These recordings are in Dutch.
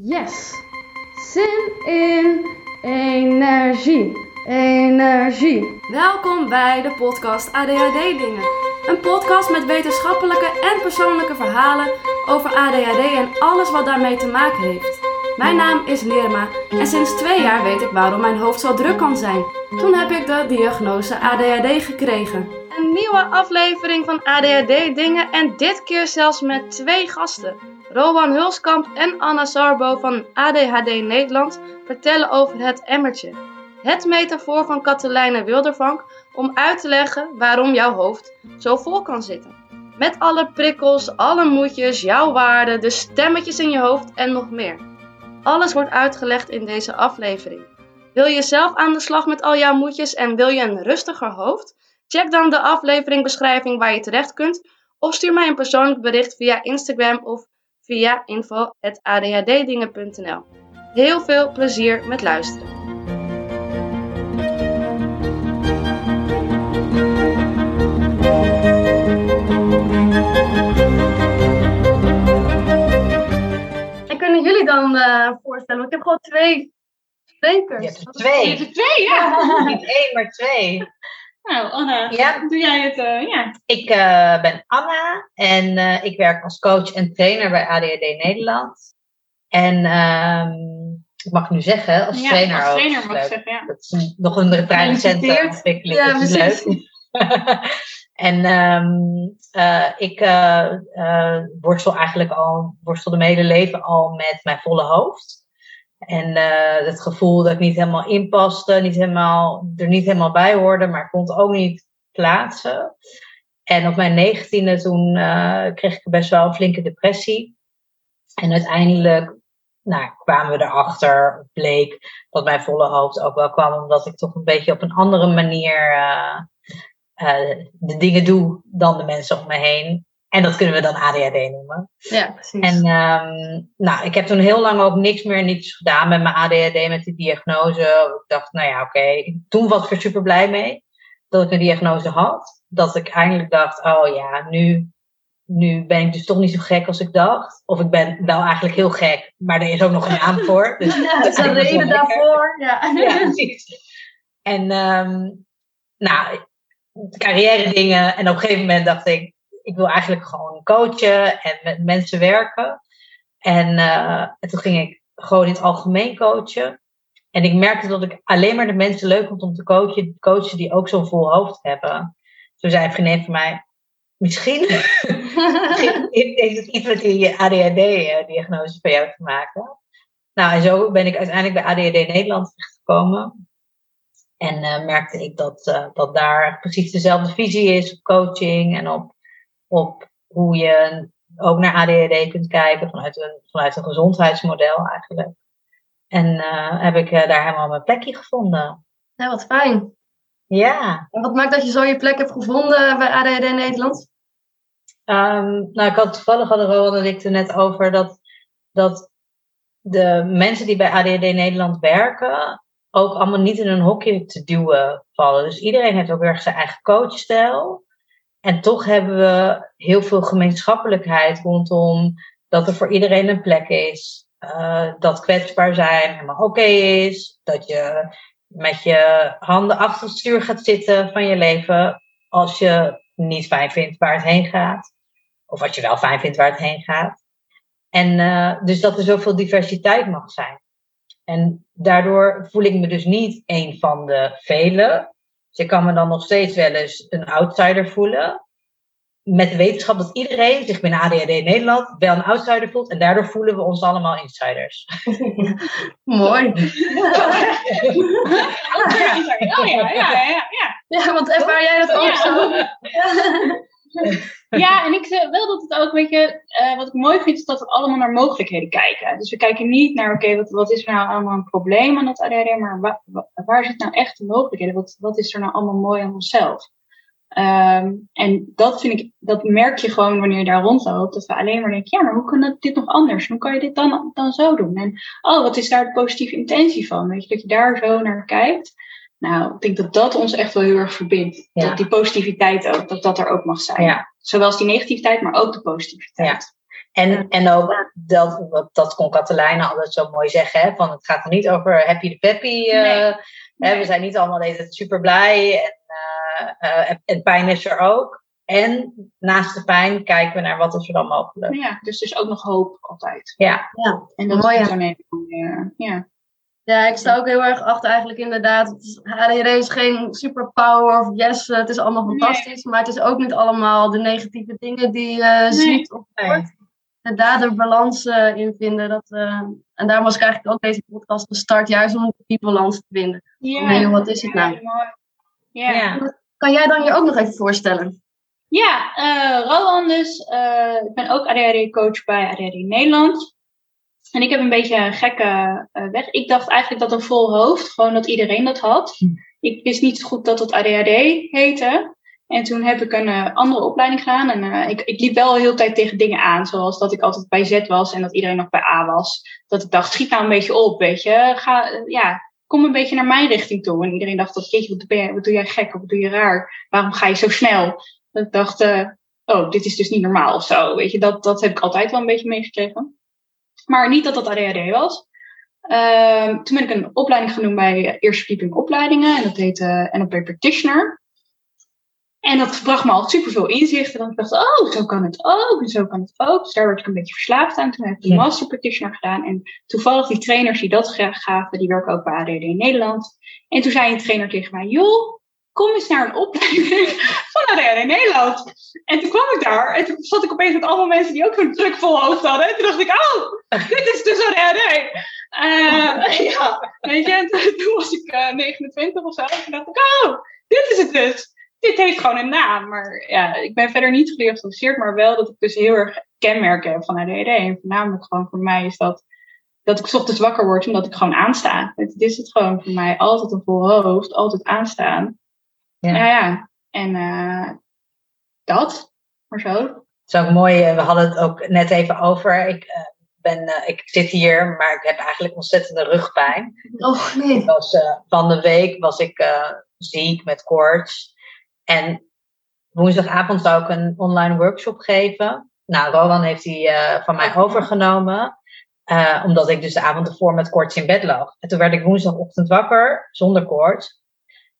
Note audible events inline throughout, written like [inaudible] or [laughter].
Yes! Zin in energie. Energie. Welkom bij de podcast ADHD Dingen. Een podcast met wetenschappelijke en persoonlijke verhalen over ADHD en alles wat daarmee te maken heeft. Mijn naam is Nirma en sinds twee jaar weet ik waarom mijn hoofd zo druk kan zijn. Toen heb ik de diagnose ADHD gekregen. Een nieuwe aflevering van ADHD Dingen en dit keer zelfs met twee gasten. Rowan Hulskamp en Anna Sarbo van ADHD Nederland vertellen over het emmertje. Het metafoor van Katelijne Wildervank om uit te leggen waarom jouw hoofd zo vol kan zitten. Met alle prikkels, alle moedjes, jouw waarden, de stemmetjes in je hoofd en nog meer. Alles wordt uitgelegd in deze aflevering. Wil je zelf aan de slag met al jouw moedjes en wil je een rustiger hoofd? Check dan de afleveringbeschrijving waar je terecht kunt of stuur mij een persoonlijk bericht via Instagram of via info.adhddingen.nl. Heel veel plezier met luisteren. En kunnen jullie dan uh, voorstellen? Ik heb gewoon twee sprekers. Je hebt er twee. Je hebt er twee, ja. [laughs] Niet één, maar twee. Nou, Anna, Ja. doe jij het? eh, ja. Ik eh, ben Anna en eh, ik werk als coach en trainer bij ADHD Nederland. En ehm, ik mag nu zeggen, als Ja, trainer als trainer mag ik leuk. zeggen, ja. Dat is nog een recente ontwikkeling. Ja, dat is [laughs] precies. leuk. en ehm, eh, ik worstel eigenlijk al, worstelde mijn hele leven al met mijn volle hoofd. En eh, het gevoel dat ik niet helemaal inpaste, niet helemaal, er niet helemaal bij hoorde, maar kon ook niet plaatsen. En op mijn negentiende toen eh, kreeg ik best wel een flinke depressie. En uiteindelijk nou, kwamen we erachter, bleek dat mijn volle hoofd ook wel kwam, omdat ik toch een beetje op een andere manier eh, de dingen doe dan de mensen om me heen. En dat kunnen we dan ADHD noemen. Ja, precies. En ehm, nou, ik heb toen heel lang ook niks meer niets gedaan met mijn ADHD, met die diagnose. Ik dacht, nou ja, oké. Toen was ik er super blij mee dat ik een diagnose had. Dat ik eindelijk dacht, oh ja, nu, nu ben ik dus toch niet zo gek als ik dacht. Of ik ben wel eigenlijk heel gek, maar er is ook nog een naam [laughs] voor. Dus Ja, dat is een reden daarvoor. Ja. Ja, precies. En ehm, nou, carrière dingen. En op een gegeven moment dacht ik, ik wil eigenlijk gewoon coachen en met mensen werken. En, eh, en toen ging ik gewoon in het algemeen coachen. En ik merkte dat ik alleen maar de mensen leuk vond om te coachen, coachen die ook zo'n vol hoofd hebben. Toen zei een vriendin van mij, misschien [laughs] heeft het iets die ADHD-diagnose van jou te maken. Nou, en zo ben ik uiteindelijk bij ADHD Nederland terechtgekomen. En eh, merkte ik dat, eh, dat daar precies dezelfde visie is op coaching en op, op hoe je ook naar ADHD kunt kijken vanuit een, vanuit een gezondheidsmodel eigenlijk. En eh, heb ik eh, daar helemaal mijn plekje gevonden. Ja, wat fijn. Ja, En wat maakt dat je zo je plek hebt gevonden bij ADHD Nederland? Ehm, nou, ik had toevallig hadden Rowan en ik er net over dat, dat de mensen die bij ADHD Nederland werken ook allemaal niet in een hokje te duwen vallen. Dus iedereen heeft ook weer zijn eigen coachstijl. En toch hebben we heel veel gemeenschappelijkheid rondom dat er voor iedereen een plek is. eh, dat kwetsbaar zijn helemaal oké is. Dat je met je handen achter het stuur gaat zitten van je leven als je niet fijn vindt waar het heen gaat. Of als je wel fijn vindt waar het heen gaat. En eh, dus dat er zoveel diversiteit mag zijn. En daardoor voel ik me dus niet een van de velen. Dus ik kan me dan nog steeds wel eens een outsider voelen. Met de wetenschap dat iedereen zich binnen ADHD Nederland wel een outsider voelt. En daardoor voelen we ons allemaal insiders. [laughs] Mooi. [laughs] Oh ja, ja, ja, ja. Ja, want ervaar jij dat ook Ja. zo? [laughs] [laughs] Ja, en ik wel dat het ook, weet je, eh, wat ik mooi vind, is dat we allemaal naar mogelijkheden kijken. Dus we kijken niet naar, oké, wat, wat is er nou allemaal een probleem aan dat ADHD, maar wa- wa- waar zit nou echt de mogelijkheden? Wat, wat is er nou allemaal mooi aan onszelf? Ehm, en dat vind ik, dat merk je gewoon wanneer je daar rondloopt, dat we alleen maar denken, ja, maar hoe kan dit nog anders? Hoe kan je dit dan, dan zo doen? En, oh, wat is daar de positieve intentie van? Weet je, dat je daar zo naar kijkt. Nou, ik denk dat dat ons echt wel heel erg verbindt. Ja. Dat die positiviteit ook, dat dat er ook mag zijn. Ja. Zowel die negativiteit, maar ook de positiviteit. En, en ook, dat, dat, dat kon Katelijne altijd zo mooi zeggen, hè, van het gaat er niet over happy the peppy. eh, Nee. hè, Nee. we zijn niet allemaal de tijd super blij en, eh, eh, en, en pijn is er ook. En naast de pijn kijken we naar wat is er dan mogelijk. Ja, dus er is ook nog hoop altijd. Ja, Ja, En dat Mooi, is ja. nee, ja. Ja. Ja, ik sta ook heel erg achter eigenlijk inderdaad. Het is, geen superpower of yes, eh, het is allemaal Nee. fantastisch. Maar het is ook niet allemaal de negatieve dingen die je Nee. ziet of hoort. En daar de balans eh, in vinden. Dat, eh, en daar was ik eigenlijk ook deze podcast gestart, juist om die balans te vinden. Ja. Nee, wat is het Ja, nou? mooi. Ja, ja. ja. Kan jij dan je ook nog even voorstellen? eh Rowan dus. eh, ik ben ook ADHD-coach bij ADHD Nederland. En ik heb een beetje een gekke eh, weg. Ik dacht eigenlijk dat een vol hoofd, gewoon dat iedereen dat had. Hm. Ik wist niet zo goed dat het ADHD heette. En toen heb ik een eh, andere opleiding gedaan. En eh, ik, ik liep wel heel de tijd tegen dingen aan. Zoals dat ik altijd bij Z was en dat iedereen nog bij A was. Dat ik dacht, schiet nou een beetje op, weet je. Ga, ja, kom een beetje naar mijn richting toe. En iedereen dacht, jeetje, wat, ben wat doe jij gek of wat doe je raar? Waarom ga je zo snel? Dat ik dacht, oh, dit is dus niet normaal of zo. Weet je, dat, dat heb ik altijd wel een beetje meegekregen. Maar niet dat dat ADHD was. Ehm, toen ben ik een opleiding gaan doen bij Eerste Verdieping Opleidingen. En dat heette NLP Practitioner. En dat bracht me al superveel inzicht. En dan dacht ik, oh, zo kan het ook. En zo kan het ook. Dus daar werd ik een beetje verslaafd aan. Toen heb ik de Ja. Master Practitioner gedaan. En toevallig die trainers die dat graag gaven, die werken ook bij ADHD in Nederland. En toen zei een trainer tegen mij, joh, kom eens naar een opleiding [laughs] van ADHD Nederland. En toen kwam ik daar en toen zat ik opeens met allemaal mensen die ook zo'n druk vol hoofd hadden. En toen dacht ik, oh, dit is dus ADHD. Eh ja, [laughs] weet je, en toen, was ik eh, 29 of zo. En toen dacht ik, oh, dit is het dus. Dit heeft gewoon een naam. Maar ja, ik ben verder niet gediagnosticeerd, maar wel dat ik dus heel erg kenmerken heb van ADHD. En voornamelijk gewoon voor mij is dat dat ik 's ochtends wakker word omdat ik gewoon aansta. Het is het gewoon voor mij. Altijd een vol hoofd, altijd aanstaan. Ja. Ja, ja. En eh, dat, maar zo. Het is ook mooi, eh, we hadden het ook net even over. Ik, eh, ben, ik zit hier, maar ik heb eigenlijk ontzettende rugpijn. Oh nee. Ik was, van de week was ik ziek met koorts. En woensdagavond zou ik een online workshop geven. Nou, Rowan heeft die van mij overgenomen. omdat ik dus de avond ervoor met koorts in bed lag. En toen werd ik woensdagochtend wakker, zonder koorts.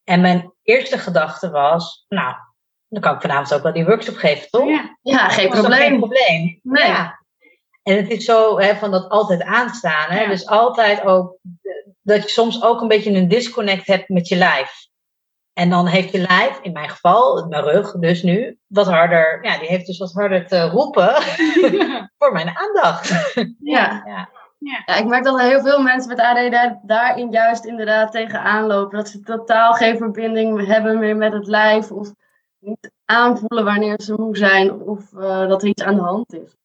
En mijn eerste gedachte was, nou, dan kan ik vanavond ook wel die workshop geven, toch? Ja, Ja, geen toch geen probleem. probleem. Nee. Ja. En het is zo hè, van dat altijd aanstaan. Hè? Ja. Dus altijd ook dat je soms ook een beetje een disconnect hebt met je lijf. En dan heeft je lijf, in mijn geval, mijn rug dus nu, wat harder, ja, die heeft dus wat harder te roepen [laughs] [laughs] voor mijn aandacht. Ja. Ja. Ja, ik merk dat heel veel mensen met ADD daarin juist inderdaad tegenaan lopen. Dat ze totaal geen verbinding hebben meer met het lijf. Of niet aanvoelen wanneer ze moe zijn. Of eh, dat er iets aan de hand is.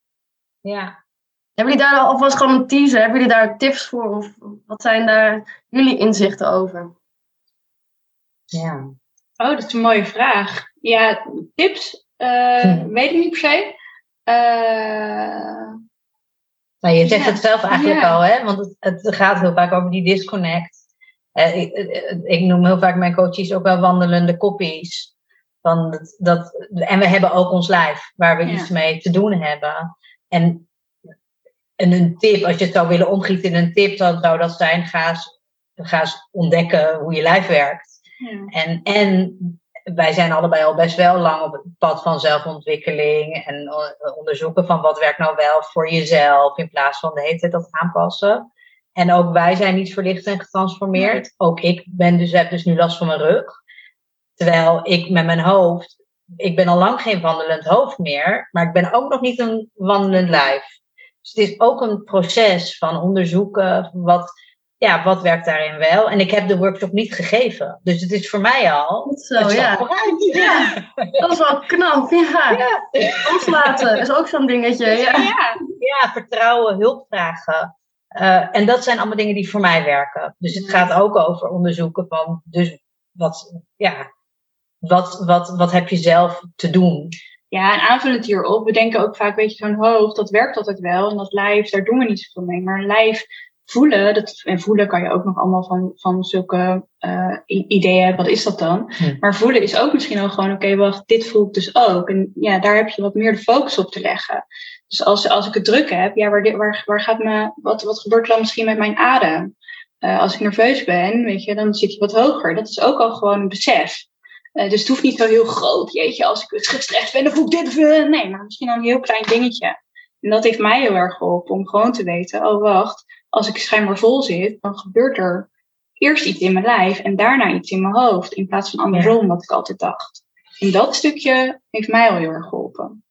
ja. Hebben jullie daar alvast gewoon een teaser? Hebben jullie daar tips voor? Of wat zijn daar jullie inzichten over? ja. Oh, dat is een mooie vraag. Ja, tips? Hm. Weet ik niet per se. Eh, Nou, je zegt Ja. het zelf eigenlijk Ja. al, hè? want het, het gaat heel vaak over die disconnect. Eh, ik, eh, ik noem heel vaak mijn coaches ook wel wandelende koppies. Van dat, dat, en we hebben ook ons lijf, waar we Ja. iets mee te doen hebben. En, en een tip, als je het zou willen omgieten in een tip, dan zou dat zijn: ga eens, ga eens ontdekken hoe je lijf werkt. En, en wij zijn allebei al best wel lang op het pad van zelfontwikkeling en eh, onderzoeken van wat werkt nou wel voor jezelf in plaats van de hele tijd dat aanpassen. En ook wij zijn niet verlicht en getransformeerd. Ook ik ben dus, heb dus nu last van mijn rug. Terwijl ik met mijn hoofd, ik ben al lang geen wandelend hoofd meer, maar ik ben ook nog niet een wandelend lijf. Dus het is ook een proces van onderzoeken wat, ja, wat werkt daarin wel. En ik heb de workshop niet gegeven. Dus het is voor mij al. Goed zo, ja. dat is wel knap. Ja, Ja. loslaten is ook zo'n dingetje. Ja. ja. ja, vertrouwen, hulp vragen. Eh, en dat zijn allemaal dingen die voor mij werken. Dus het gaat ook over onderzoeken van, dus wat, ja, wat, wat, wat heb je zelf te doen? Ja, en aanvullend hierop, we denken ook vaak, weet je, zo'n hoofd, dat werkt altijd wel. En dat lijf, daar doen we niet zoveel mee. Maar een lijf voelen, dat, en voelen kan je ook nog allemaal van, van zulke i- ideeën hebben, wat is dat dan? Maar voelen is ook misschien al gewoon, oké, wacht, dit voel ik dus ook. En ja, daar heb je wat meer de focus op te leggen. Dus als, als ik het druk heb, ja, waar, waar, waar gaat me, wat, wat gebeurt er dan misschien met mijn adem? Uh, als ik nerveus ben, weet je, dan zit je wat hoger. Dat is ook al gewoon een besef. Uh, dus het hoeft niet zo heel groot. Jeetje, als ik gestrest ben, dan voel ik dit uh, Nee, maar misschien al een heel klein dingetje. En dat heeft mij heel erg geholpen om gewoon te weten, oh wacht, als ik schijnbaar vol zit, dan gebeurt er eerst iets in mijn lijf en daarna iets in mijn hoofd. In plaats van andersom, wat ik altijd dacht. En dat stukje heeft mij al heel erg geholpen.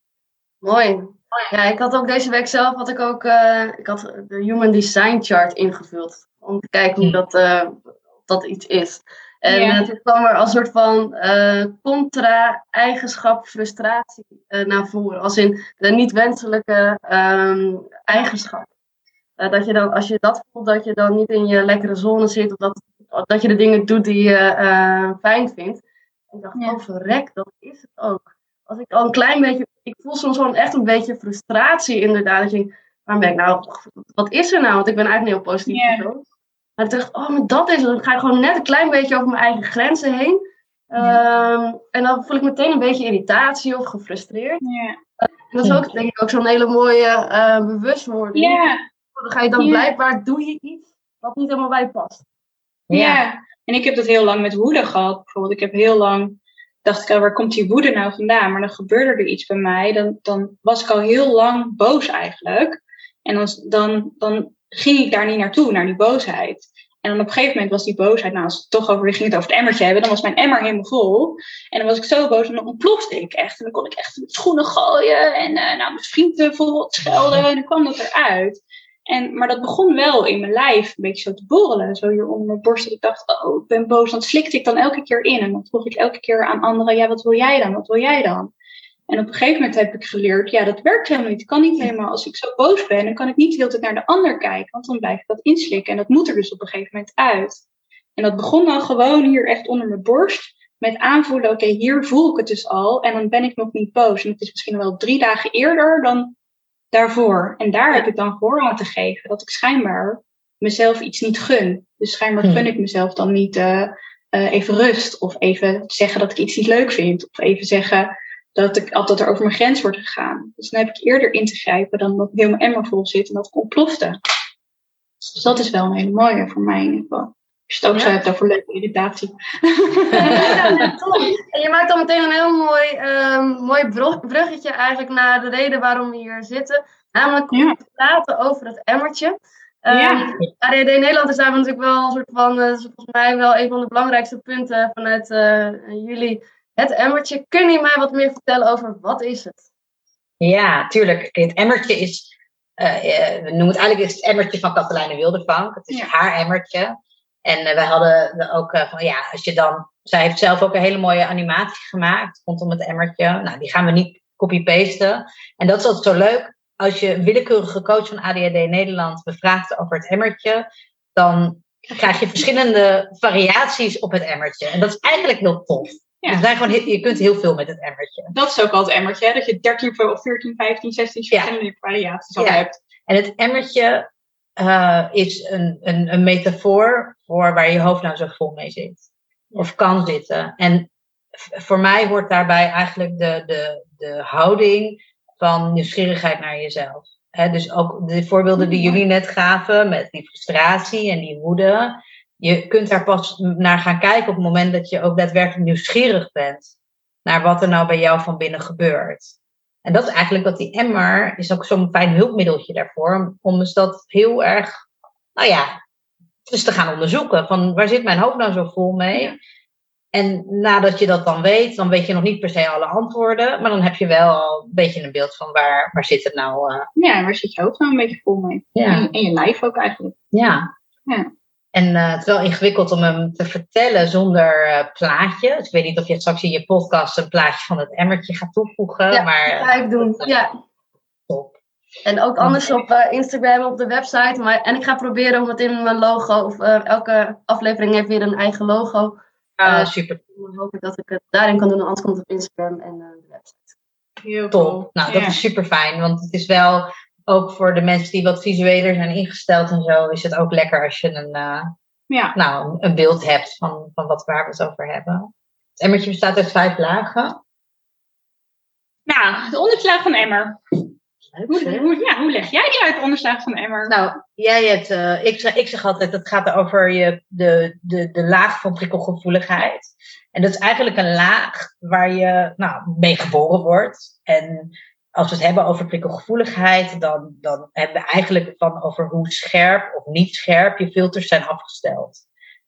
Mooi. Ja, ik had ook deze week zelf had ik ook uh, ik had de Human Design Chart ingevuld. Om te kijken hoe hm. dat, uh, dat iets is. En ja. toen kwam er als soort van contra-eigenschap frustratie naar voren. Als in de niet-wenselijke um, eigenschap. dat je dan, als je dat voelt, dat je dan niet in je lekkere zone zit. Of dat, dat je de dingen doet die je fijn vindt. En ik dacht, ja. oh verrek, dat is het ook. Als ik al een klein beetje, ik voel soms gewoon echt een beetje frustratie inderdaad. Dat je waar ben ik nou, wat is er nou? Want ik ben eigenlijk een heel positief yeah. persoon. Maar ik dacht, oh, maar dat is het. Dan ga ik gewoon net een klein beetje over mijn eigen grenzen heen. Um, en dan voel ik meteen een beetje irritatie of gefrustreerd. Yeah. dat is ook, denk ik, ook zo'n hele mooie uh, bewustwording. Yeah. Dan ga je dan blijkbaar, doe je iets wat niet helemaal bij je past. Ja, en ik heb dat heel lang met woede gehad. Bijvoorbeeld, ik heb heel lang dacht ik al, waar komt die woede nou vandaan? Maar dan gebeurde er iets bij mij. Dan, dan was ik al heel lang boos eigenlijk. En dan, dan, dan ging ik daar niet naartoe, naar die boosheid. En dan op een gegeven moment was die boosheid, nou als het toch over, ging het over het emmertje hebben, dan was mijn emmer helemaal vol. En dan was ik zo boos en dan ontplofte ik echt. En dan kon ik echt schoenen gooien en uh, nou, mijn vrienden bijvoorbeeld schelden. En dan kwam dat eruit. En, maar dat begon wel in mijn lijf een beetje zo te borrelen. Zo hier onder mijn borst. Ik dacht, oh, ik ben boos. Dan slikte ik dan elke keer in. En dan vroeg ik elke keer aan anderen, ja, wat wil jij dan? Wat wil jij dan? En op een gegeven moment heb ik geleerd, ja, dat werkt helemaal niet. Ik kan niet helemaal, als ik zo boos ben, dan kan ik niet de hele tijd naar de ander kijken. Want dan blijf ik dat inslikken. En dat moet er dus op een gegeven moment uit. En dat begon dan gewoon hier echt onder mijn borst. Met aanvoelen, oké, hier voel ik het dus al. En dan ben ik nog niet boos. En het is misschien wel drie dagen eerder dan daarvoor. En daar heb ik dan gehoor aan te geven dat ik schijnbaar mezelf iets niet gun. Dus schijnbaar gun hmm. ik mezelf dan niet uh, uh, even rust. Of even zeggen dat ik iets niet leuk vind. Of even zeggen dat ik altijd er over mijn grens wordt gegaan. Dus dan heb ik eerder in te grijpen dan dat ik heel mijn emmer vol zit en dat ik ontplofte. Dus dat is wel een hele mooie voor mij in ieder geval. Als je het ook zo hebt over leuke irritatie. Ja, [laughs] en je maakt dan meteen een heel mooi, um, mooi bruggetje eigenlijk naar de reden waarom we hier zitten. Namelijk om te praten over het emmertje. Um, ja. ADD Nederland is daar natuurlijk wel een soort van, uh, volgens mij wel een van de belangrijkste punten vanuit uh, jullie. Het emmertje. Kun je mij wat meer vertellen over wat is het? Ja, tuurlijk. Het emmertje is, uh, we noemen het eigenlijk het emmertje van Katelijne Wildervank. Het is haar emmertje. En uh, we hadden ook uh, van ja, als je dan. Zij heeft zelf ook een hele mooie animatie gemaakt rondom het emmertje. Nou, die gaan we niet copy-pasten. En dat is altijd zo leuk. Als je willekeurige coach van ADHD Nederland bevraagt over het emmertje, dan krijg je verschillende variaties op het emmertje. En dat is eigenlijk heel tof. Ja. Dus gewoon, je kunt heel veel met het emmertje. Dat is ook al het emmertje, hè? dat je 13 of 14, 15, 16 verschillende variaties al ja. hebt. En het emmertje uh, is een, een, een metafoor voor waar je hoofd nou zo vol mee zit. Of kan zitten. En voor mij hoort daarbij eigenlijk de, de, de houding van nieuwsgierigheid naar jezelf. dus ook de voorbeelden die jullie net gaven met die frustratie en die woede. Je kunt daar pas naar gaan kijken op het moment dat je ook daadwerkelijk nieuwsgierig bent naar wat er nou bij jou van binnen gebeurt. En dat is eigenlijk wat die emmer is ook zo'n fijn hulpmiddeltje daarvoor. Om dus dat heel erg, nou ja, dus te gaan onderzoeken. Van waar zit mijn hoofd nou zo vol mee? En nadat je dat dan weet, dan weet je nog niet per se alle antwoorden. Maar dan heb je wel een beetje een beeld van waar, waar zit het nou. Uh... Ja, waar zit je hoofd nou een beetje vol mee? Ja. En, en je lijf ook eigenlijk. Ja. ja. En uh, het is wel ingewikkeld om hem te vertellen zonder uh, plaatje. Dus ik weet niet of je straks in je podcast een plaatje van het emmertje gaat toevoegen. Ja, maar, dat ga ik doen. Ja. Top. En ook anders op uh, Instagram, op de website. Maar, en ik ga proberen om het in mijn logo, of elke aflevering heeft weer een eigen logo. Ah, super. Dan hoop ik dat ik het daarin kan doen, anders komt het op Instagram en de website. Heel Top. Cool. Nou, dat is super fijn, want het is wel ook voor de mensen die wat visueler zijn ingesteld en zo, is het ook lekker als je een, uh, ja. nou, een beeld hebt van, van wat, waar we het over hebben. Het emmertje bestaat uit vijf lagen. Nou, de onderste laag van emmer. Hoe, hoe, ja, hoe leg jij die uit onderslagen van de emmer? Nou, jij hebt, uh, ik, zeg, ik zeg altijd, het gaat over je, de, de, de laag van prikkelgevoeligheid. En dat is eigenlijk een laag waar je nou, mee geboren wordt. En als we het hebben over prikkelgevoeligheid, dan, dan hebben we eigenlijk van over hoe scherp of niet scherp je filters zijn afgesteld.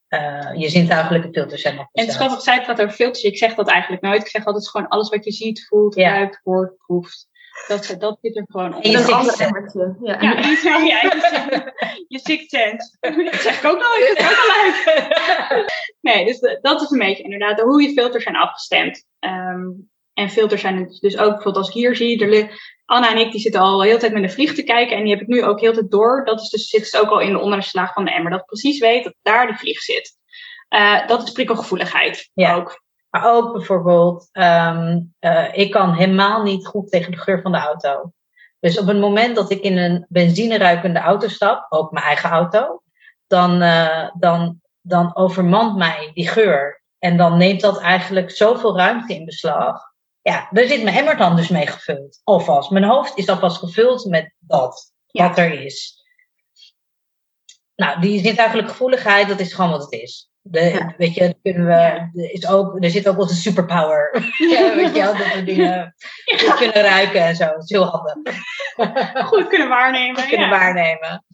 Uh, je zintuigelijke filters zijn afgesteld. En het is grappig, zij gaat over filters. Ik zeg dat eigenlijk nooit. Ik zeg altijd gewoon alles wat je ziet, voelt, ja. ruikt, hoort, proeft. Dat, dat zit er gewoon op. En je sixth emmertje. [laughs] Ja, ja, ja, ja je, je sixth sense. Dat zeg ik ook nooit. Dat is ook al uit. [laughs] Nee, dus dat is een beetje inderdaad hoe je filters zijn afgestemd. Um, en filters zijn dus ook, bijvoorbeeld als ik hier zie, er, Anna en ik die zitten al de hele tijd met een vlieg te kijken. En die heb ik nu ook heel tijd door. Dat is dus, zit dus ook al in de onderste laag van de emmer. Dat ik precies weet dat daar die vlieg zit. Uh, dat is prikkelgevoeligheid ja. ook. Maar ook bijvoorbeeld, um, uh, ik kan helemaal niet goed tegen de geur van de auto. Dus op het moment dat ik in een benzineruikende auto stap, ook mijn eigen auto, dan, uh, dan, dan overmand mij die geur. En dan neemt dat eigenlijk zoveel ruimte in beslag. Ja, daar zit mijn emmer dan dus mee gevuld. Alvast. Mijn hoofd is alvast gevuld met dat, Ja. wat er is. Nou, die zintuigelijke gevoeligheid, dat is gewoon wat het is. De, Ja. Weet je, kunnen we, er, is ook, er zit ook onze superpower. [laughs] ja, weet je dat we dingen goed kunnen ruiken en zo. Dat is heel handig. Goed kunnen waarnemen. Goed kunnen waarnemen.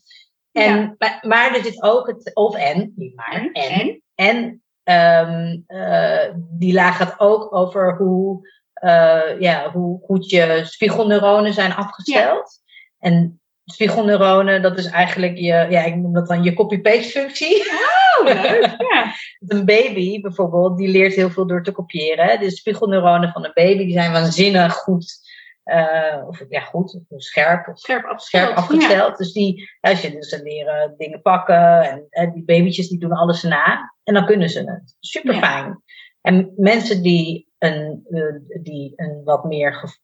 En, maar, maar er zit ook het, of en, niet maar, en. En? En eh, die laag gaat ook over hoe, eh, ja, hoe goed je spiegelneuronen zijn afgesteld. En spiegelneuronen, dat is eigenlijk je, ja, ik noem dat dan je copy-paste functie. Oh, leuk. [laughs] Ja. Een baby bijvoorbeeld, die leert heel veel door te kopiëren. De spiegelneuronen van een baby die zijn waanzinnig goed, eh, of ja goed, scherp, of Scherp afgesteld. scherp afgesteld. Dus die, als je, dus ze leren dingen pakken en, en die babytjes die doen alles na. En dan kunnen ze het. Super fijn. En mensen die een, eh, die een wat meer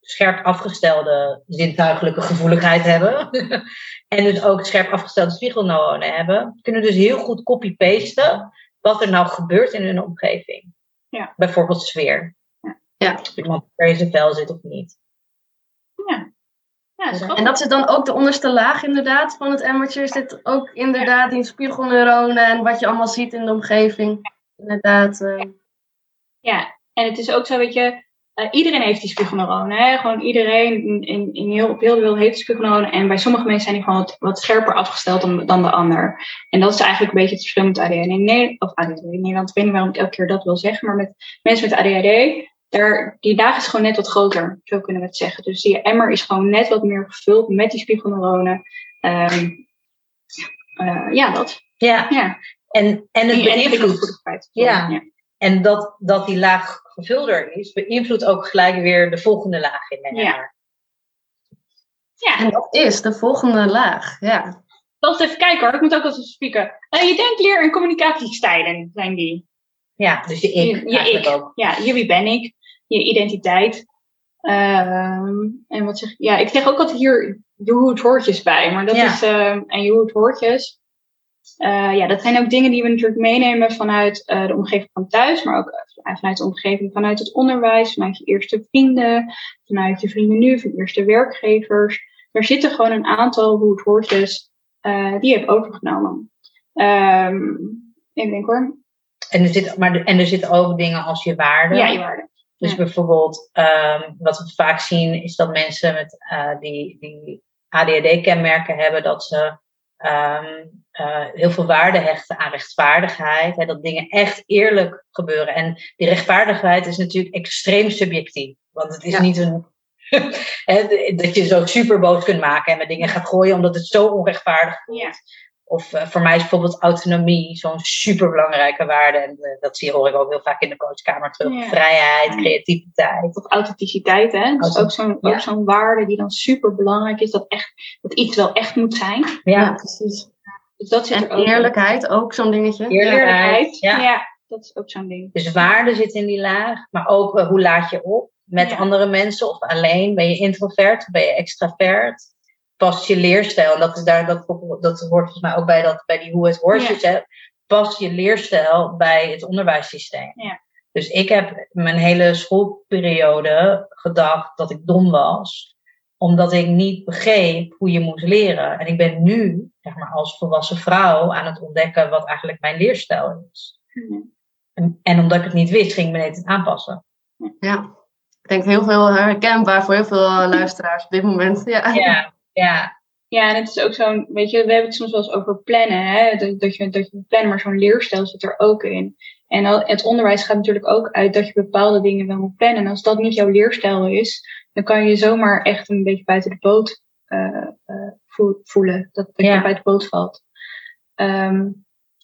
scherp afgestelde zintuigelijke gevoeligheid hebben. [laughs] en dus ook scherp afgestelde spiegelneuronen hebben. Kunnen dus heel goed copy-pasten wat er nou gebeurt in hun omgeving. Ja. Bijvoorbeeld sfeer. Ja. Of iemand er in zijn vel zit of niet. Ja. Ja, is En dat zit dan ook de onderste laag inderdaad van het emmertje. Is dit ook inderdaad die spiegelneuronen en wat je allemaal ziet in de omgeving. Inderdaad. eh, Ja, en het is ook zo, weet je, eh, iedereen heeft die spiegelneuronen. Hè? Gewoon iedereen in, in, in heel, op heel de wereld heeft die spiegelneuronen. En bij sommige mensen zijn die gewoon wat, wat scherper afgesteld dan, dan de ander. En dat is eigenlijk een beetje het verschil met ADHD. In Nederland, of ADHD in Nederland, ik weet niet waarom ik elke keer dat wil zeggen. Maar met mensen met ADHD, daar, die laag is gewoon net wat groter. Zo kunnen we het zeggen. Dus die emmer is gewoon net wat meer gevuld met die spiegelneuronen. Ehm, eh, ja, dat. Ja, Ja. en, en het beïnvloedt. Ja. ja. En dat, dat die laag gevulder is, beïnvloedt ook gelijk weer de volgende laag in mijn Ja. emmer. Ja. en dat is de volgende laag. Ja. Laten we even kijken hoor, ik moet ook even spieken. Uh, je denkleer en communicatiestijlen zijn die. Ja, dus je ik je, ik. ook. Ja, je wie ben ik, je identiteit. Ehm, en wat zeg ik? Ja, ik zeg ook altijd hier je hoe het hoortjes bij. Maar dat Ja. is, ehm, en je hoe het hoortjes. Eh, ja, dat zijn ook dingen die we natuurlijk meenemen vanuit eh, de omgeving van thuis, maar ook eh, vanuit de omgeving vanuit het onderwijs, vanuit je eerste vrienden, vanuit je vrienden nu, van je eerste werkgevers. Er zitten gewoon een aantal hoe het hoortjes die je hebt overgenomen. Ehm ik denk hoor. En er, zit, maar, en er zitten ook dingen als je waarde. Ja, je waarde. Dus Ja. bijvoorbeeld, ehm, wat we vaak zien, is dat mensen met die, die ADHD-kenmerken hebben, dat ze ehm, eh, heel veel waarde hechten aan rechtvaardigheid. Hè, dat dingen echt eerlijk gebeuren. En die rechtvaardigheid is natuurlijk extreem subjectief. Want het is Ja. niet een. [laughs] hè, dat je zo super boos kunt maken en met dingen gaat gooien omdat het zo onrechtvaardig voelt. Ja. Of eh, voor mij is bijvoorbeeld autonomie zo'n super belangrijke waarde. En eh, dat zie hoor ik ook heel vaak in de coachkamer terug. Ja. Vrijheid, Ja. creativiteit. Of authenticiteit, hè? Dat is ook zo'n Ja. ook zo'n waarde die dan super belangrijk is. Dat, echt, dat iets wel echt moet zijn. Ja, Ja, precies. Dus dat zit En er ook in. eerlijkheid, ook zo'n dingetje. Eerlijkheid. Eerlijkheid. Ja. Ja. dat is ook zo'n ding. dus waarde zit in die laag. Maar ook eh, hoe laat je op met Ja. andere mensen of alleen. Ben je introvert of ben je extravert? Past je leerstijl, en dat, is daar, dat, dat hoort volgens mij ook bij, dat, bij die hoe het hoortjes hè, Past je leerstijl bij het onderwijssysteem? Ja. Dus ik heb mijn hele schoolperiode gedacht dat ik dom was. omdat ik niet begreep hoe je moest leren. En ik ben nu, zeg maar, als volwassen vrouw aan het ontdekken wat eigenlijk mijn leerstijl is. En, en omdat ik het niet wist, ging ik me net het aanpassen. Ja, ik denk heel veel herkenbaar voor heel veel luisteraars op dit moment. Ja, Ja, ja, Ja, en het is ook zo'n, weet je, we hebben het soms wel eens over plannen, hè? Dat, dat, je, dat je moet plannen, maar zo'n leerstijl zit er ook in. En het onderwijs gaat natuurlijk ook uit dat je bepaalde dingen wel moet plannen. En als dat niet jouw leerstijl is, dan kan je zomaar echt een beetje buiten de boot eh, eh, voel- voelen. Dat, dat Ja. je buiten de boot valt. Ehm,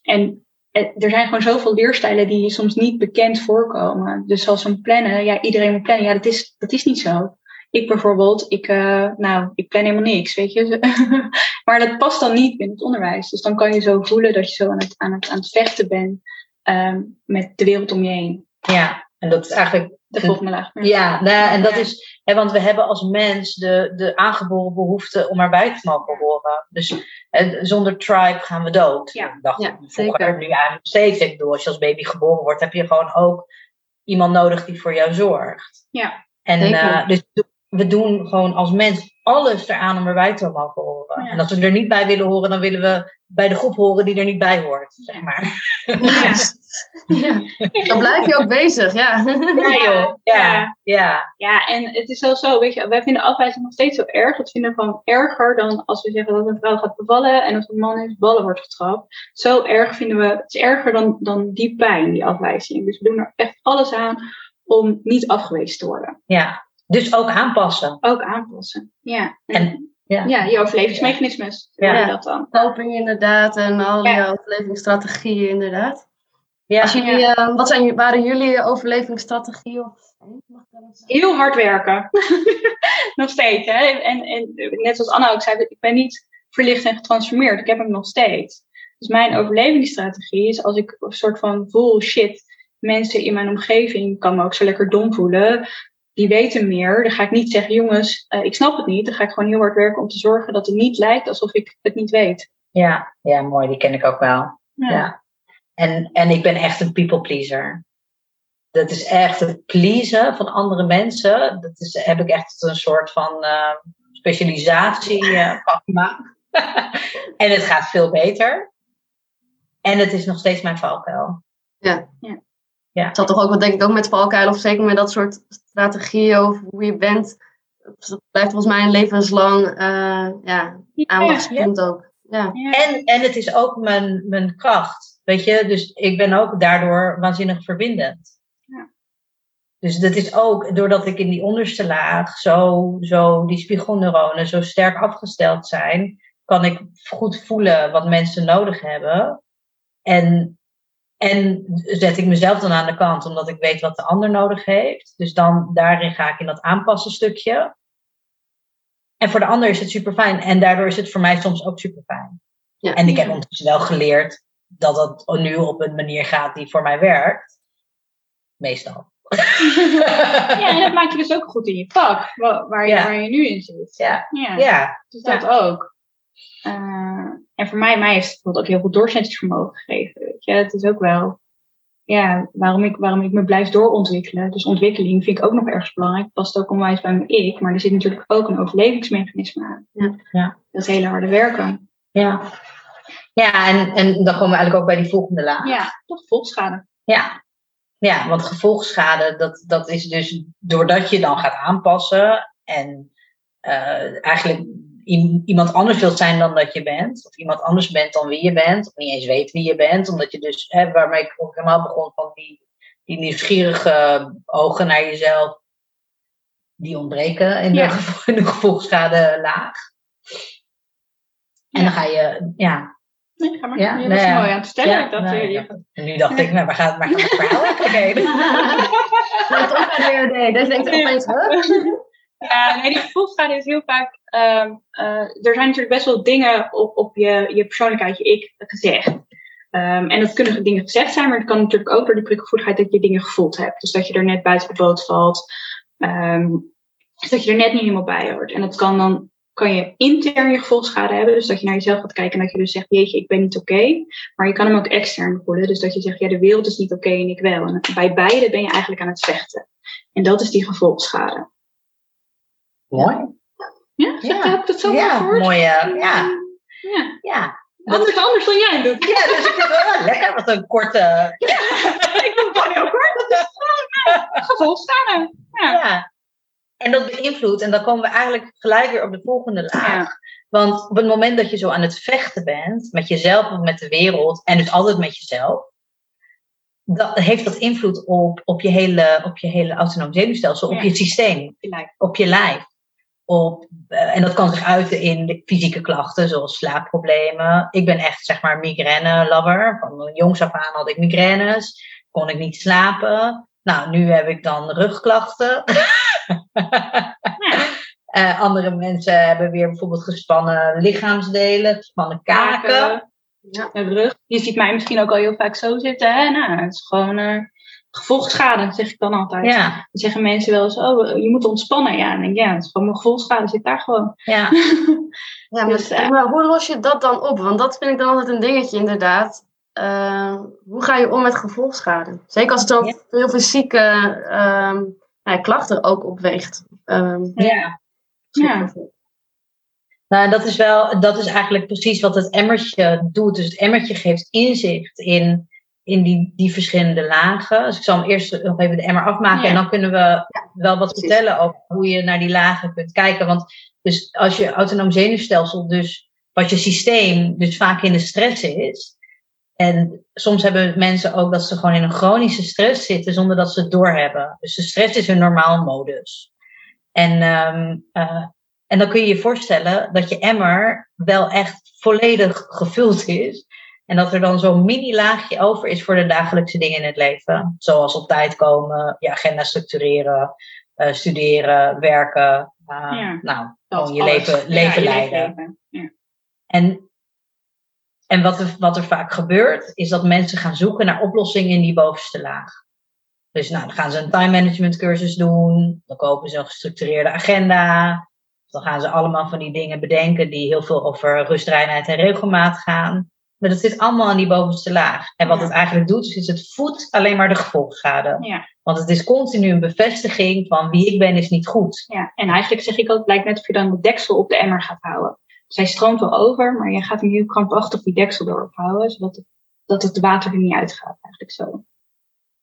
en er zijn gewoon zoveel leerstijlen die soms niet bekend voorkomen. Dus zoals een plannen, ja, iedereen moet plannen. Ja, dat is, dat is niet zo. Ik bijvoorbeeld, ik, eh, nou, ik plan helemaal niks, weet je. [laughs] maar dat past dan niet binnen het onderwijs. Dus dan kan je zo voelen dat je zo aan het, aan het, aan het vechten bent ehm, met de wereld om je heen. ja. En dat is eigenlijk De volgende laag. Ja, nou, ja, en dat Ja. is, hè, want we hebben als mens de, de aangeboren behoefte om erbij te mogen horen. Dus hè, zonder tribe gaan we dood. Ja. Ik dacht Ja, vroeger, zeker. nu eigenlijk steeds. Ik bedoel, als je als baby geboren wordt, heb je gewoon ook iemand nodig die voor jou zorgt. Ja. En eh, dus we doen gewoon als mens alles eraan om erbij te mogen horen. Ja. En als we er niet bij willen horen, dan willen we bij de groep horen die er niet bij hoort. Zeg maar. Ja. [laughs] Ja. Dan blijf je ook bezig, ja. Ja, joh. Ja, ja. Ja, en het is wel zo, weet je, wij vinden afwijzing nog steeds zo erg. Dat vinden we gewoon erger dan als we zeggen dat een vrouw gaat bevallen en als een man in zijn ballen wordt getrapt. Zo erg vinden we, het is erger dan, dan die pijn, die afwijzing. Dus we doen er echt alles aan om niet afgewezen te worden. ja. Dus ook aanpassen. Ook aanpassen. Ja. En- ja. ja, je overlevingsmechanismes. Ja. Ja. dat dan. Coping inderdaad en al Ja. je overlevingsstrategieën inderdaad. Ja. Als jullie, eh, wat zijn, waren jullie overlevingsstrategieën? Of, mag ik dat zeggen? Heel hard werken. [laughs] nog steeds. Hè? En, en net zoals Anna ook zei, ik ben niet verlicht en getransformeerd. Ik heb hem nog steeds. Dus mijn overlevingsstrategie is als ik een soort van voel, shit, mensen in mijn omgeving kan me ook zo lekker dom voelen. Die weten meer. Dan ga ik niet zeggen, jongens, eh, ik snap het niet. Dan ga ik gewoon heel hard werken om te zorgen dat het niet lijkt alsof ik het niet weet. Ja, ja, mooi, die ken ik ook wel. Ja. En, en ik ben echt een people pleaser. Dat is echt het pleasen van andere mensen. Dat is, heb ik echt een soort van eh, specialisatie eh, [laughs] en het gaat veel beter. En het is nog steeds mijn valkuil. Het zal toch ook wel denk ik ook met valkuilen of zeker met dat soort strategieën over hoe je bent. Dat blijft volgens mij een levenslang eh, ja, aandachtspunt ook. Ja. Ja. En, en het is ook mijn, mijn kracht. Weet je, dus ik ben ook daardoor waanzinnig verbindend. Ja. Dus dat is ook doordat ik in die onderste laag zo, zo die spiegelneuronen zo sterk afgesteld zijn, kan ik goed voelen wat mensen nodig hebben. En, en zet ik mezelf dan aan de kant, omdat ik weet wat de ander nodig heeft. Dus dan daarin ga ik in dat aanpassen stukje. En voor de ander is het super fijn. En daardoor is het voor mij soms ook super fijn. Ja. En ik heb ondertussen wel geleerd dat dat nu op een manier gaat die voor mij werkt. Meestal. Ja, en dat maakt je dus ook goed in je vak, wa- waar je, Ja. waar je nu in zit. Ja. Ja, ja. dus dat ook. En voor mij, mij heeft het bijvoorbeeld ook heel veel doorzettingsvermogen gegeven. Weet je? Het is ook wel ja, waarom, ik, waarom ik me blijf doorontwikkelen. Dus ontwikkeling vind ik ook nog erg belangrijk. Past ook onwijs bij mijn ik. Maar er zit natuurlijk ook een overlevingsmechanisme aan. Ja. Ja. Dat hele harde werken. Ja, ja en, en dan komen we eigenlijk ook bij die volgende laag. Ja, toch volschade. Ja, ja want gevolgschade, dat, dat is dus doordat je dan gaat aanpassen en eh, eigenlijk iemand anders wilt zijn dan dat je bent, of iemand anders bent dan wie je bent, of niet eens weet wie je bent, omdat je dus, hè, waarmee ik ook helemaal begon van die, die nieuwsgierige ogen naar jezelf, die ontbreken in, Ja. de, gevo- de gevolgschade laag. En dan ga je, ja, Nee, ga maar. Ja, je nou was ja. mooi aan het. Ja, ik nou, eh, je- En nu dacht ik, nou, waar gaat, waar gaat het verhaal eigenlijk heen? Net ook DRD. Dus je denkt opeens, huh? Ja, nee, die gevoelsschade is heel vaak. ehm, eh, er zijn natuurlijk best wel dingen op, op je, je persoonlijkheid, je ik, gezegd. Ehm, en dat kunnen dingen gezegd zijn, maar het kan natuurlijk ook door die prikkelvoedigheid dat je dingen gevoeld hebt. Dus dat je er net buiten de boot valt. dus dat je er net niet helemaal bij hoort. En dat kan dan kan je intern je gevoelsschade hebben. Dus dat je naar jezelf gaat kijken en dat je dus zegt, jeetje, ik ben niet oké. Maar je kan hem ook extern voelen. Dus dat je zegt, ja, de wereld is niet oké en ik wel. En bij beide ben je eigenlijk aan het vechten. En dat is die gevolgschade. Mooi. Ja, Ja. heb ik dat zo ja, ja. gehoord? mooie, ja, Ja. ja. Anders, anders dan jij doet. Ja, dus ik vind het wel lekker, wat een korte, [laughs] ik doe het dan heel kort. Dat is [laughs] gewoon gevolgschade. Ja. ja. En dat beïnvloedt, en dan komen we eigenlijk gelijk weer op de volgende laag. Ja. Want op het moment dat je zo aan het vechten bent, met jezelf of met de wereld, en dus altijd met jezelf, dat, heeft dat invloed op, op, je hele, op je hele autonoom zenuwstelsel, op Ja. je systeem, op je lijf. Op, eh, en dat kan zich uiten in fysieke klachten, zoals slaapproblemen. Ik ben echt, zeg maar, migraine-lover. Van jongs af aan had ik migraines, kon ik niet slapen. Nou, nu heb ik dan rugklachten. [laughs] Eh, andere mensen hebben weer bijvoorbeeld gespannen lichaamsdelen, gespannen kaken. Kaken. Ja. En rug. Je ziet mij misschien ook al heel vaak zo zitten. Hè? Nou, het is gewoon eh gevolgschade, zeg ik dan altijd. Ja, Dan zeggen mensen wel eens, oh, je moet ontspannen. Ja, en denk ik, ja, het is gewoon mijn gevolgschade zit daar gewoon. ja. [laughs] Ja, maar, Dus, eh, maar hoe los je dat dan op? Want dat vind ik dan altijd een dingetje, inderdaad. Eh, hoe ga je om met gevolgschade? Zeker als het Ja. veel fysieke ehm, nou ja, klachten ook opweegt. Ehm, ja. Ja. Nou, dat is wel, dat is eigenlijk precies wat het emmertje doet. Dus het emmertje geeft inzicht in, in die, die verschillende lagen. Dus ik zal hem eerst nog even de emmer afmaken Ja. en dan kunnen we wel wat precies. vertellen over hoe je naar die lagen kunt kijken. Want dus als je autonoom zenuwstelsel, dus wat je systeem, dus vaak in de stress is. En soms hebben mensen ook dat ze gewoon in een chronische stress zitten zonder dat ze het doorhebben. Dus de stress is hun normaal modus. En eh, en dan kun je je voorstellen dat je emmer wel echt volledig gevuld is. En dat er dan zo'n mini-laagje over is voor de dagelijkse dingen in het leven. Zoals op tijd komen, je agenda structureren, eh, studeren, werken. eh, Ja. Nou, gewoon je alles. leven, leven leiden. leven. Ja. En, en wat, er, wat er vaak gebeurt, is dat mensen gaan zoeken naar oplossingen in die bovenste laag. Dus nou, dan gaan ze een time management cursus doen, dan kopen ze een gestructureerde agenda, dan gaan ze allemaal van die dingen bedenken die heel veel over rust, reinheid en regelmaat gaan. Maar dat zit allemaal in die bovenste laag. En wat Ja. het eigenlijk doet, is het voedt alleen maar de gevolgschade. Ja. Want het is continu een bevestiging van wie ik ben is niet goed. Ja, en eigenlijk zeg ik ook, het lijkt net of je dan de deksel op de emmer gaat houden. Zij stroomt wel over, maar je gaat hem heel krampachtig die deksel erop houden, zodat het, dat het water er niet uitgaat. Eigenlijk zo.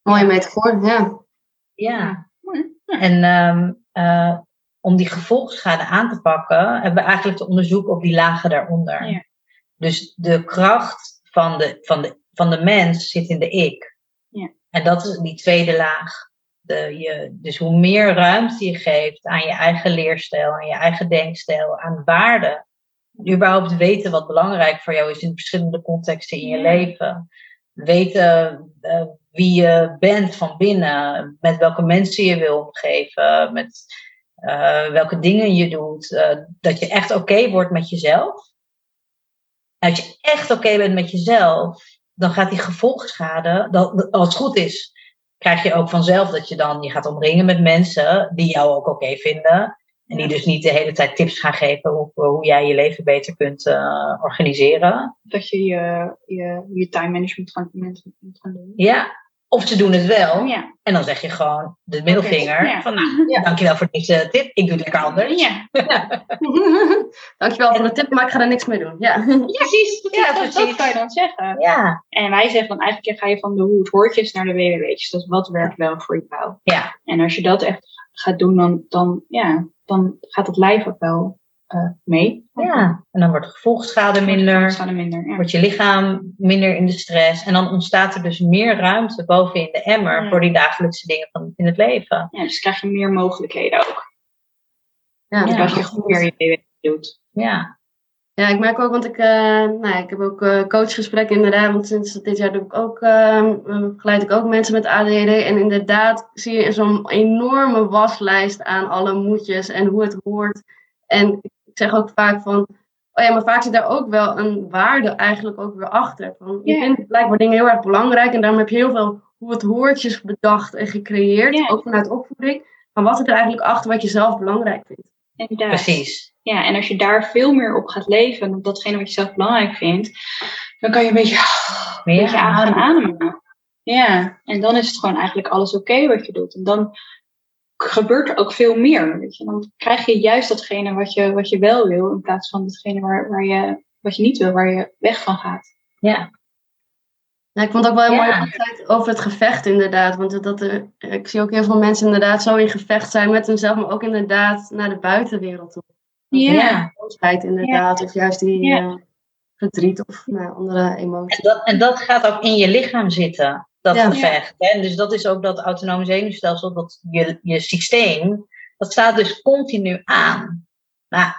Mooie metafoor, ja. Ja. Mooi. En ehm, eh, om die gevolgschade aan te pakken, hebben we eigenlijk te onderzoeken op die lagen daaronder. Ja. Dus de kracht van de, van, de, van de mens zit in de ik. Ja. En dat is die tweede laag. De, je, dus hoe meer ruimte je geeft aan je eigen leerstijl, aan je eigen denkstijl, aan waarden. Überhaupt weten wat belangrijk voor jou is in verschillende contexten in je Ja. leven. Weten eh, wie je bent van binnen, met welke mensen je wil omgeven, met eh, welke dingen je doet. eh, dat je echt oké wordt met jezelf. Als je echt oké bent met jezelf, dan gaat die gevolgschade, dat, als het goed is, krijg je ook vanzelf dat je dan je gaat omringen met mensen die jou ook oké vinden. En die dus niet de hele tijd tips gaan geven hoe, hoe jij je leven beter kunt eh, organiseren. Dat je je, je, je time management gaan, moet gaan doen. Ja, of ze doen het wel. Ja. En dan zeg je gewoon de middelvinger. Ja. Van nou, Ja. dankjewel voor deze tip. Ik doe het lekker anders. Ja. [laughs] Dankjewel voor de tip, maar ik ga er niks mee doen. Ja. precies. [laughs] Dat, Ja, dat, dat precies. kan je dan zeggen. Ja, En wij zeggen dan eigenlijk ga je van de hoe het hoortjes naar de www'tjes. Dus wat werkt wel voor jou. ja. En als je dat echt gaat doen, dan, dan, ja, dan gaat het lijf ook wel eh, mee. ja. En dan wordt de gevolgschade minder. Er minder. Ja. wordt je lichaam minder in de stress. En dan ontstaat er dus meer ruimte bovenin de emmer Ja. voor die dagelijkse dingen van in het leven. Ja, dus krijg je meer mogelijkheden ook. Ja, Dus Ja. als je goed meer je BW doet. Ja, Ja, ik merk ook, want ik, eh, nou, ik heb ook eh, coachgesprekken inderdaad. Want sinds dit jaar doe ik ook, eh, begeleid ik ook mensen met ADHD. En inderdaad zie je zo'n enorme waslijst aan alle moedjes en hoe het hoort. En ik zeg ook vaak van, oh ja, maar vaak zit daar ook wel een waarde eigenlijk ook weer achter. Van, je Ja. vindt blijkbaar dingen heel erg belangrijk en daarom heb je heel veel hoe het hoortjes bedacht en gecreëerd. Ook vanuit opvoeding. Maar wat zit er eigenlijk achter wat je zelf belangrijk vindt? Inderdaad. precies. Ja, en als je daar veel meer op gaat leven, op datgene wat je zelf belangrijk vindt, dan kan je een beetje, een beetje aan gaan ademen. Ja, en dan is het gewoon eigenlijk alles oké wat je doet. En dan gebeurt er ook veel meer. Weet je? Dan krijg je juist datgene wat je, wat je wel wil, in plaats van datgene waar, waar je, wat je niet wil, waar je weg van gaat. Ja. Ja, ik vond het ook wel heel Ja. mooi over het gevecht inderdaad. Want dat er, ik zie ook heel veel mensen inderdaad zo in gevecht zijn met hunzelf, maar ook inderdaad naar de buitenwereld toe. Ja. Boosheid inderdaad, of juist die Ja. eh, verdriet of nou, andere emoties. En dat, en dat gaat ook in je lichaam zitten, dat Ja. gevecht. Hè? Dus dat is ook dat autonome zenuwstelsel, dat je, je systeem, dat staat dus continu aan. Nou,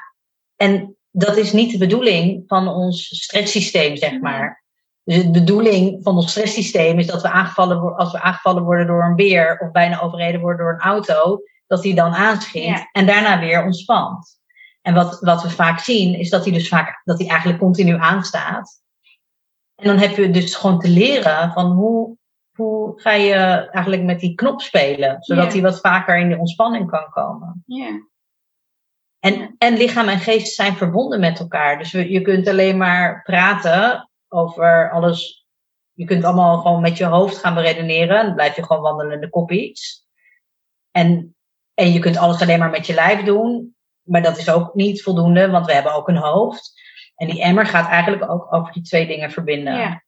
en dat is niet de bedoeling van ons stresssysteem, zeg maar. Dus de bedoeling van ons stresssysteem is dat we aangevallen worden, als we aangevallen worden door een beer of bijna overreden worden door een auto, dat die dan aanschiet Ja. en daarna weer ontspant. En wat, wat we vaak zien, is dat hij dus vaak, dat hij eigenlijk continu aanstaat. En dan heb je dus gewoon te leren van hoe, hoe ga je eigenlijk met die knop spelen, zodat Ja. hij wat vaker in de ontspanning kan komen. Ja. En, en lichaam en geest zijn verbonden met elkaar. Dus we, je kunt alleen maar praten over alles. Je kunt allemaal gewoon met je hoofd gaan beredeneren. Dan blijf je gewoon wandelen in de kop iets. En, en je kunt alles alleen maar met je lijf doen. Maar dat is ook niet voldoende, want we hebben ook een hoofd. En die emmer gaat eigenlijk ook over die twee dingen verbinden. Ja.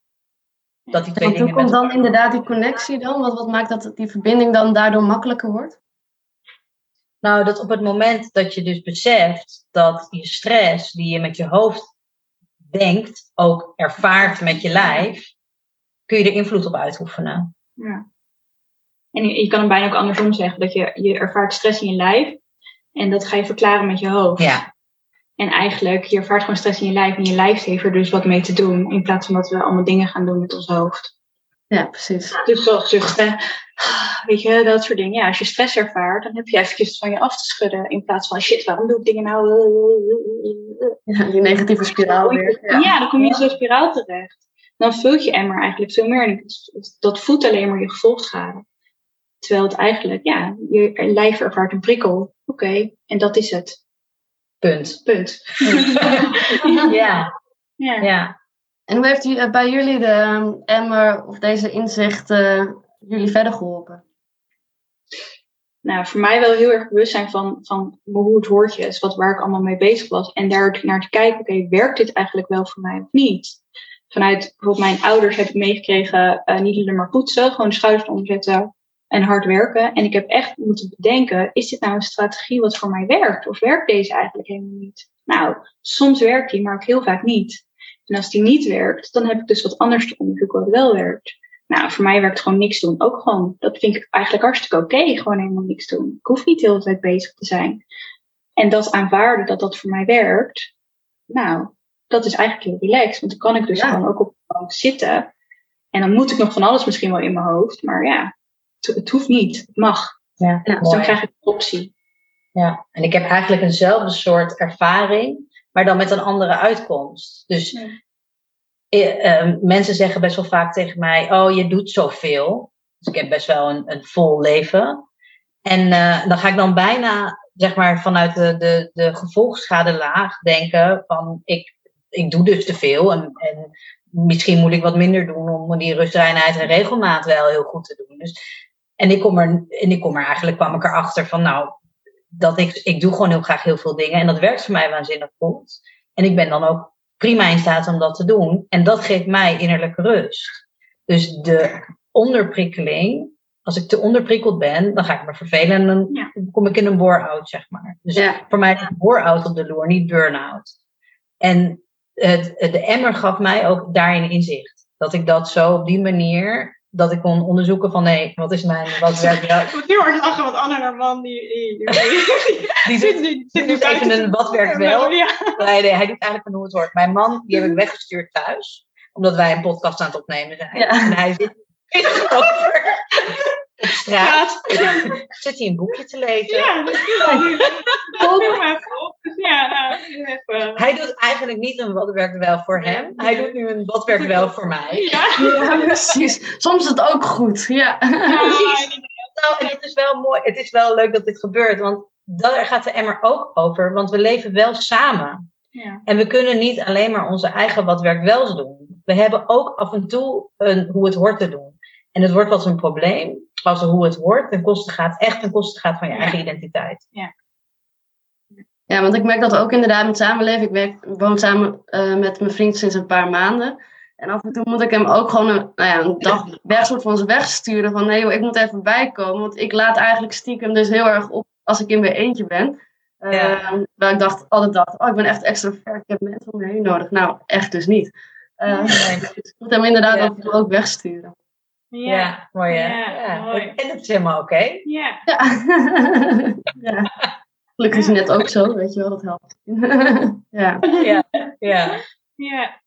Dat die twee Want hoe dingen komt dan inderdaad die connectie dan? Wat, wat maakt dat die verbinding dan daardoor makkelijker wordt? Nou, dat op het moment dat je dus beseft dat je stress die je met je hoofd denkt, ook ervaart met je lijf, kun je er invloed op uitoefenen. Ja. En je, je kan hem bijna ook andersom zeggen, dat je, je ervaart stress in je lijf en dat ga je verklaren met je hoofd. Ja, En eigenlijk, je ervaart gewoon stress in je lijf en je lijf heeft er dus wat mee te doen, in plaats van dat we allemaal dingen gaan doen met ons hoofd. Ja, precies. Dus zoals zuchten, [sighs] weet je, dat soort dingen. Ja, als je stress ervaart, dan heb je eventjes van je af te schudden, in plaats van shit, waarom doe ik dingen nou? Ja, die negatieve spiraal weer. Ja, dan kom je in zo'n spiraal terecht. Dan vult je emmer eigenlijk veel meer. En dat voedt alleen maar je gevolgschade. Terwijl het eigenlijk, ja, je lijf ervaart een prikkel. Oké, en dat is het. Punt. Punt. [laughs] Ja, ja. ja. En hoe heeft u, eh, bij jullie de ehm, emmer of deze inzichten jullie verder geholpen? Nou, voor mij wel heel erg bewust zijn van, van hoe het hoortje is, wat, waar ik allemaal mee bezig was. En daar naar te kijken, oké, werkt dit eigenlijk wel voor mij of niet? Vanuit bijvoorbeeld mijn ouders heb ik meegekregen, eh, niet alleen maar poetsen, gewoon de schouders omzetten en hard werken. En ik heb echt moeten bedenken, is dit nou een strategie wat voor mij werkt? Of werkt deze eigenlijk helemaal niet? Nou, soms werkt die, maar ook heel vaak niet. En als die niet werkt, dan heb ik dus wat anders te onderzoeken wat wel werkt. Nou, voor mij werkt gewoon niks doen. Ook gewoon, dat vind ik eigenlijk hartstikke oké. gewoon helemaal niks doen. Ik hoef niet de hele tijd bezig te zijn. En dat aanvaarden dat dat voor mij werkt. Nou, dat is eigenlijk heel relaxed. Want dan kan ik dus Ja. gewoon ook op de bank zitten. En dan moet ik nog van alles misschien wel in mijn hoofd. Maar ja, het, hoeft niet. Het mag. ja, Dus dan krijg ik een optie. Ja, en ik heb eigenlijk eenzelfde soort ervaring, maar dan met een andere uitkomst. Dus Ja. eh, eh, mensen zeggen best wel vaak tegen mij: Oh, je doet zoveel. Dus ik heb best wel een, een vol leven. En eh, dan ga ik dan bijna, zeg maar, vanuit de, de, de gevolgschadelaag denken: van ik, ik doe dus te veel. En, en misschien moet ik wat minder doen om die rustreinheid en regelmaat wel heel goed te doen. Dus, en ik kom er, en ik kom er eigenlijk, kwam ik erachter van, nou, dat ik, ik doe gewoon heel graag heel veel dingen. En dat werkt voor mij waanzinnig goed. En ik ben dan ook prima in staat om dat te doen. En dat geeft mij innerlijke rust. Dus de onderprikkeling, als ik te onderprikkeld ben, dan ga ik me vervelen en dan Ja. kom ik in een bore-out, zeg maar. Dus Ja. voor mij is bore-out op de loer, niet burn-out. En het, de emmer gaf mij ook daarin inzicht. Dat ik dat zo op die manier, dat ik kon onderzoeken van nee, wat is mijn, wat werkt [laughs] wel. Ik moet heel hard lachen, want Anne, haar man, die, die, die, [laughs] Die doet, die doet even een wat werkt wel. Ja. Nee, nee, hij doet eigenlijk een hoe het hoort. Mijn man, die heb ik weggestuurd thuis. Omdat wij een podcast aan het opnemen zijn. Ja. En hij zit over op straat. Zit hij een boekje te lezen. Ja, dat is wel. Heel even op. Dus ja, nou, even. Hij doet eigenlijk niet een wat werkt wel voor hem. Hij doet nu een wat werkt wel voor mij. Ja, Ja, precies. Soms is het ook goed. Ja. [laughs] precies. Nou, en het is wel mooi. Het is wel leuk dat dit gebeurt. Want daar gaat de emmer ook over. Want we leven wel samen. ja. En we kunnen niet alleen maar onze eigen wat werkt wel doen. We hebben ook af en toe een hoe het hoort te doen. En het wordt wat een probleem als hoe het wordt ten koste gaat, echt ten koste gaat van je eigen identiteit. Ja, want ik merk dat ook inderdaad met samenleven. Ik werk, woon samen eh, met mijn vriend sinds een paar maanden. En af en toe moet ik hem ook gewoon een, nou ja, een dag weg, soort van wegsturen. Van nee, joh, ik moet even bijkomen. Want ik laat eigenlijk stiekem dus heel erg op als ik in mijn eentje ben. Uh, Ja. Waar ik dacht, altijd dacht, oh, ik ben echt extrovert. Ik heb mensen om me heen nodig. Nou, echt dus niet. Uh, [laughs] Nee. dus ik moet hem inderdaad Ja. ook, ook wegsturen. Ja, mooi hè? Ja, mooi. En dat is helemaal oké. Ja. [laughs] Ja. ja. [laughs] Gelukkig is hij net ook zo, weet je wel, dat helpt. [laughs] ja. Ja, ja. Ja.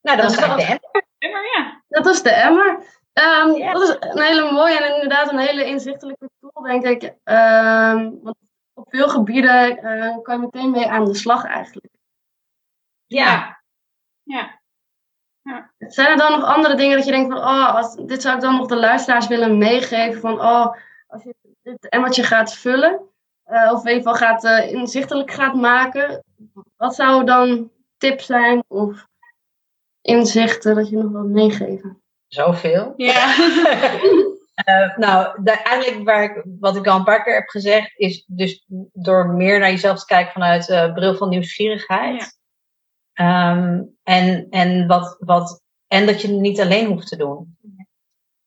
Nou, dat Dat is is eigenlijk de Ja, Maar ja. Dat is de emmer. Ehm, Ja. Dat is een hele mooie en inderdaad een hele inzichtelijke tool, denk ik. Ehm, want op veel gebieden eh, kan je meteen mee aan de slag eigenlijk. Ja. Ja. Zijn er dan nog andere dingen dat je denkt van, oh, als, dit zou ik dan nog de luisteraars willen meegeven van, oh, als je dit emmertje gaat vullen, eh, of in ieder geval gaat, eh, inzichtelijk gaat maken, wat zou dan tips zijn of inzichten dat je nog wilt meegeven? Zoveel. Ja. [laughs] Eh, nou, eigenlijk waar ik, wat ik al een paar keer heb gezegd, is dus door meer naar jezelf te kijken vanuit bril van nieuwsgierigheid. Ehm, en, en, wat, wat, en dat je het niet alleen hoeft te doen.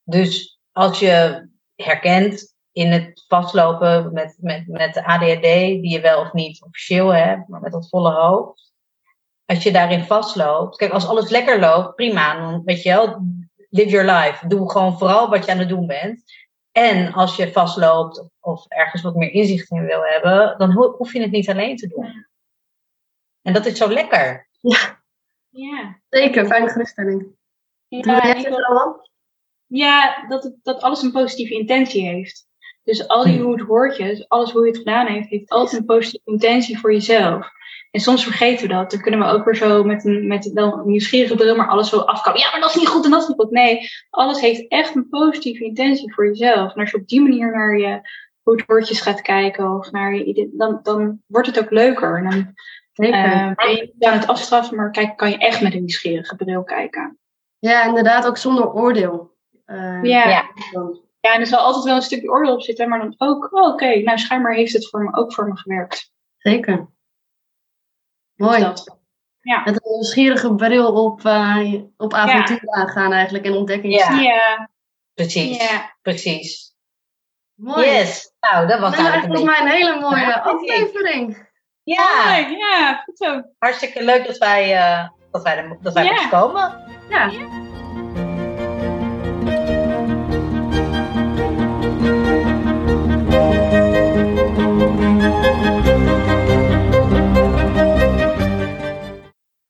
Dus als je herkent in het vastlopen met, met, met de ADHD, die je wel of niet officieel hebt, maar met dat volle hoofd. Als je daarin vastloopt, kijk, als alles lekker loopt, prima, dan weet je wel, live your life. Doe gewoon vooral wat je aan het doen bent. En als je vastloopt of ergens wat meer inzicht in wil hebben, dan ho- hoef je het niet alleen te doen. En dat is zo lekker. Ja. Zeker, fijne geruststelling. Ja, er? Ja, dat, het, dat alles een positieve intentie heeft. Dus al die hoe het hoortjes, alles hoe je het gedaan heeft, heeft altijd een positieve intentie voor jezelf. En soms vergeten we dat. Dan kunnen we ook weer zo met een, met een nieuwsgierige bril maar alles zo afkappen. Ja, maar dat is niet goed en dat is niet goed. Nee, alles heeft echt een positieve intentie voor jezelf. En als je op die manier naar je hoe het woordjes gaat kijken of naar je, dan, dan wordt het ook leuker. En dan eh, ben je niet aan het afstraffen, maar kijk, kan je echt met een nieuwsgierige bril kijken. ja, inderdaad, ook zonder oordeel. Eh, Ja. Ja. Ja, en er zal altijd wel een stukje oordeel op zitten, maar dan ook, oh, oké, nou schijnbaar heeft het voor me ook voor me gewerkt. Zeker. Dus Mooi. dat. Ja. Met een nieuwsgierige bril op, eh, op avontuur aangaan eigenlijk en ontdekken. Ja. Ja, Precies. ja. Precies. Mooi. Yes. Nou, dat was Nou, eigenlijk volgens mij een hele mooie Ja, aflevering. Ja, Mooi, ja, goed zo. hartstikke leuk dat wij, eh, dat wij, er, dat wij Ja. mochten komen. Ja.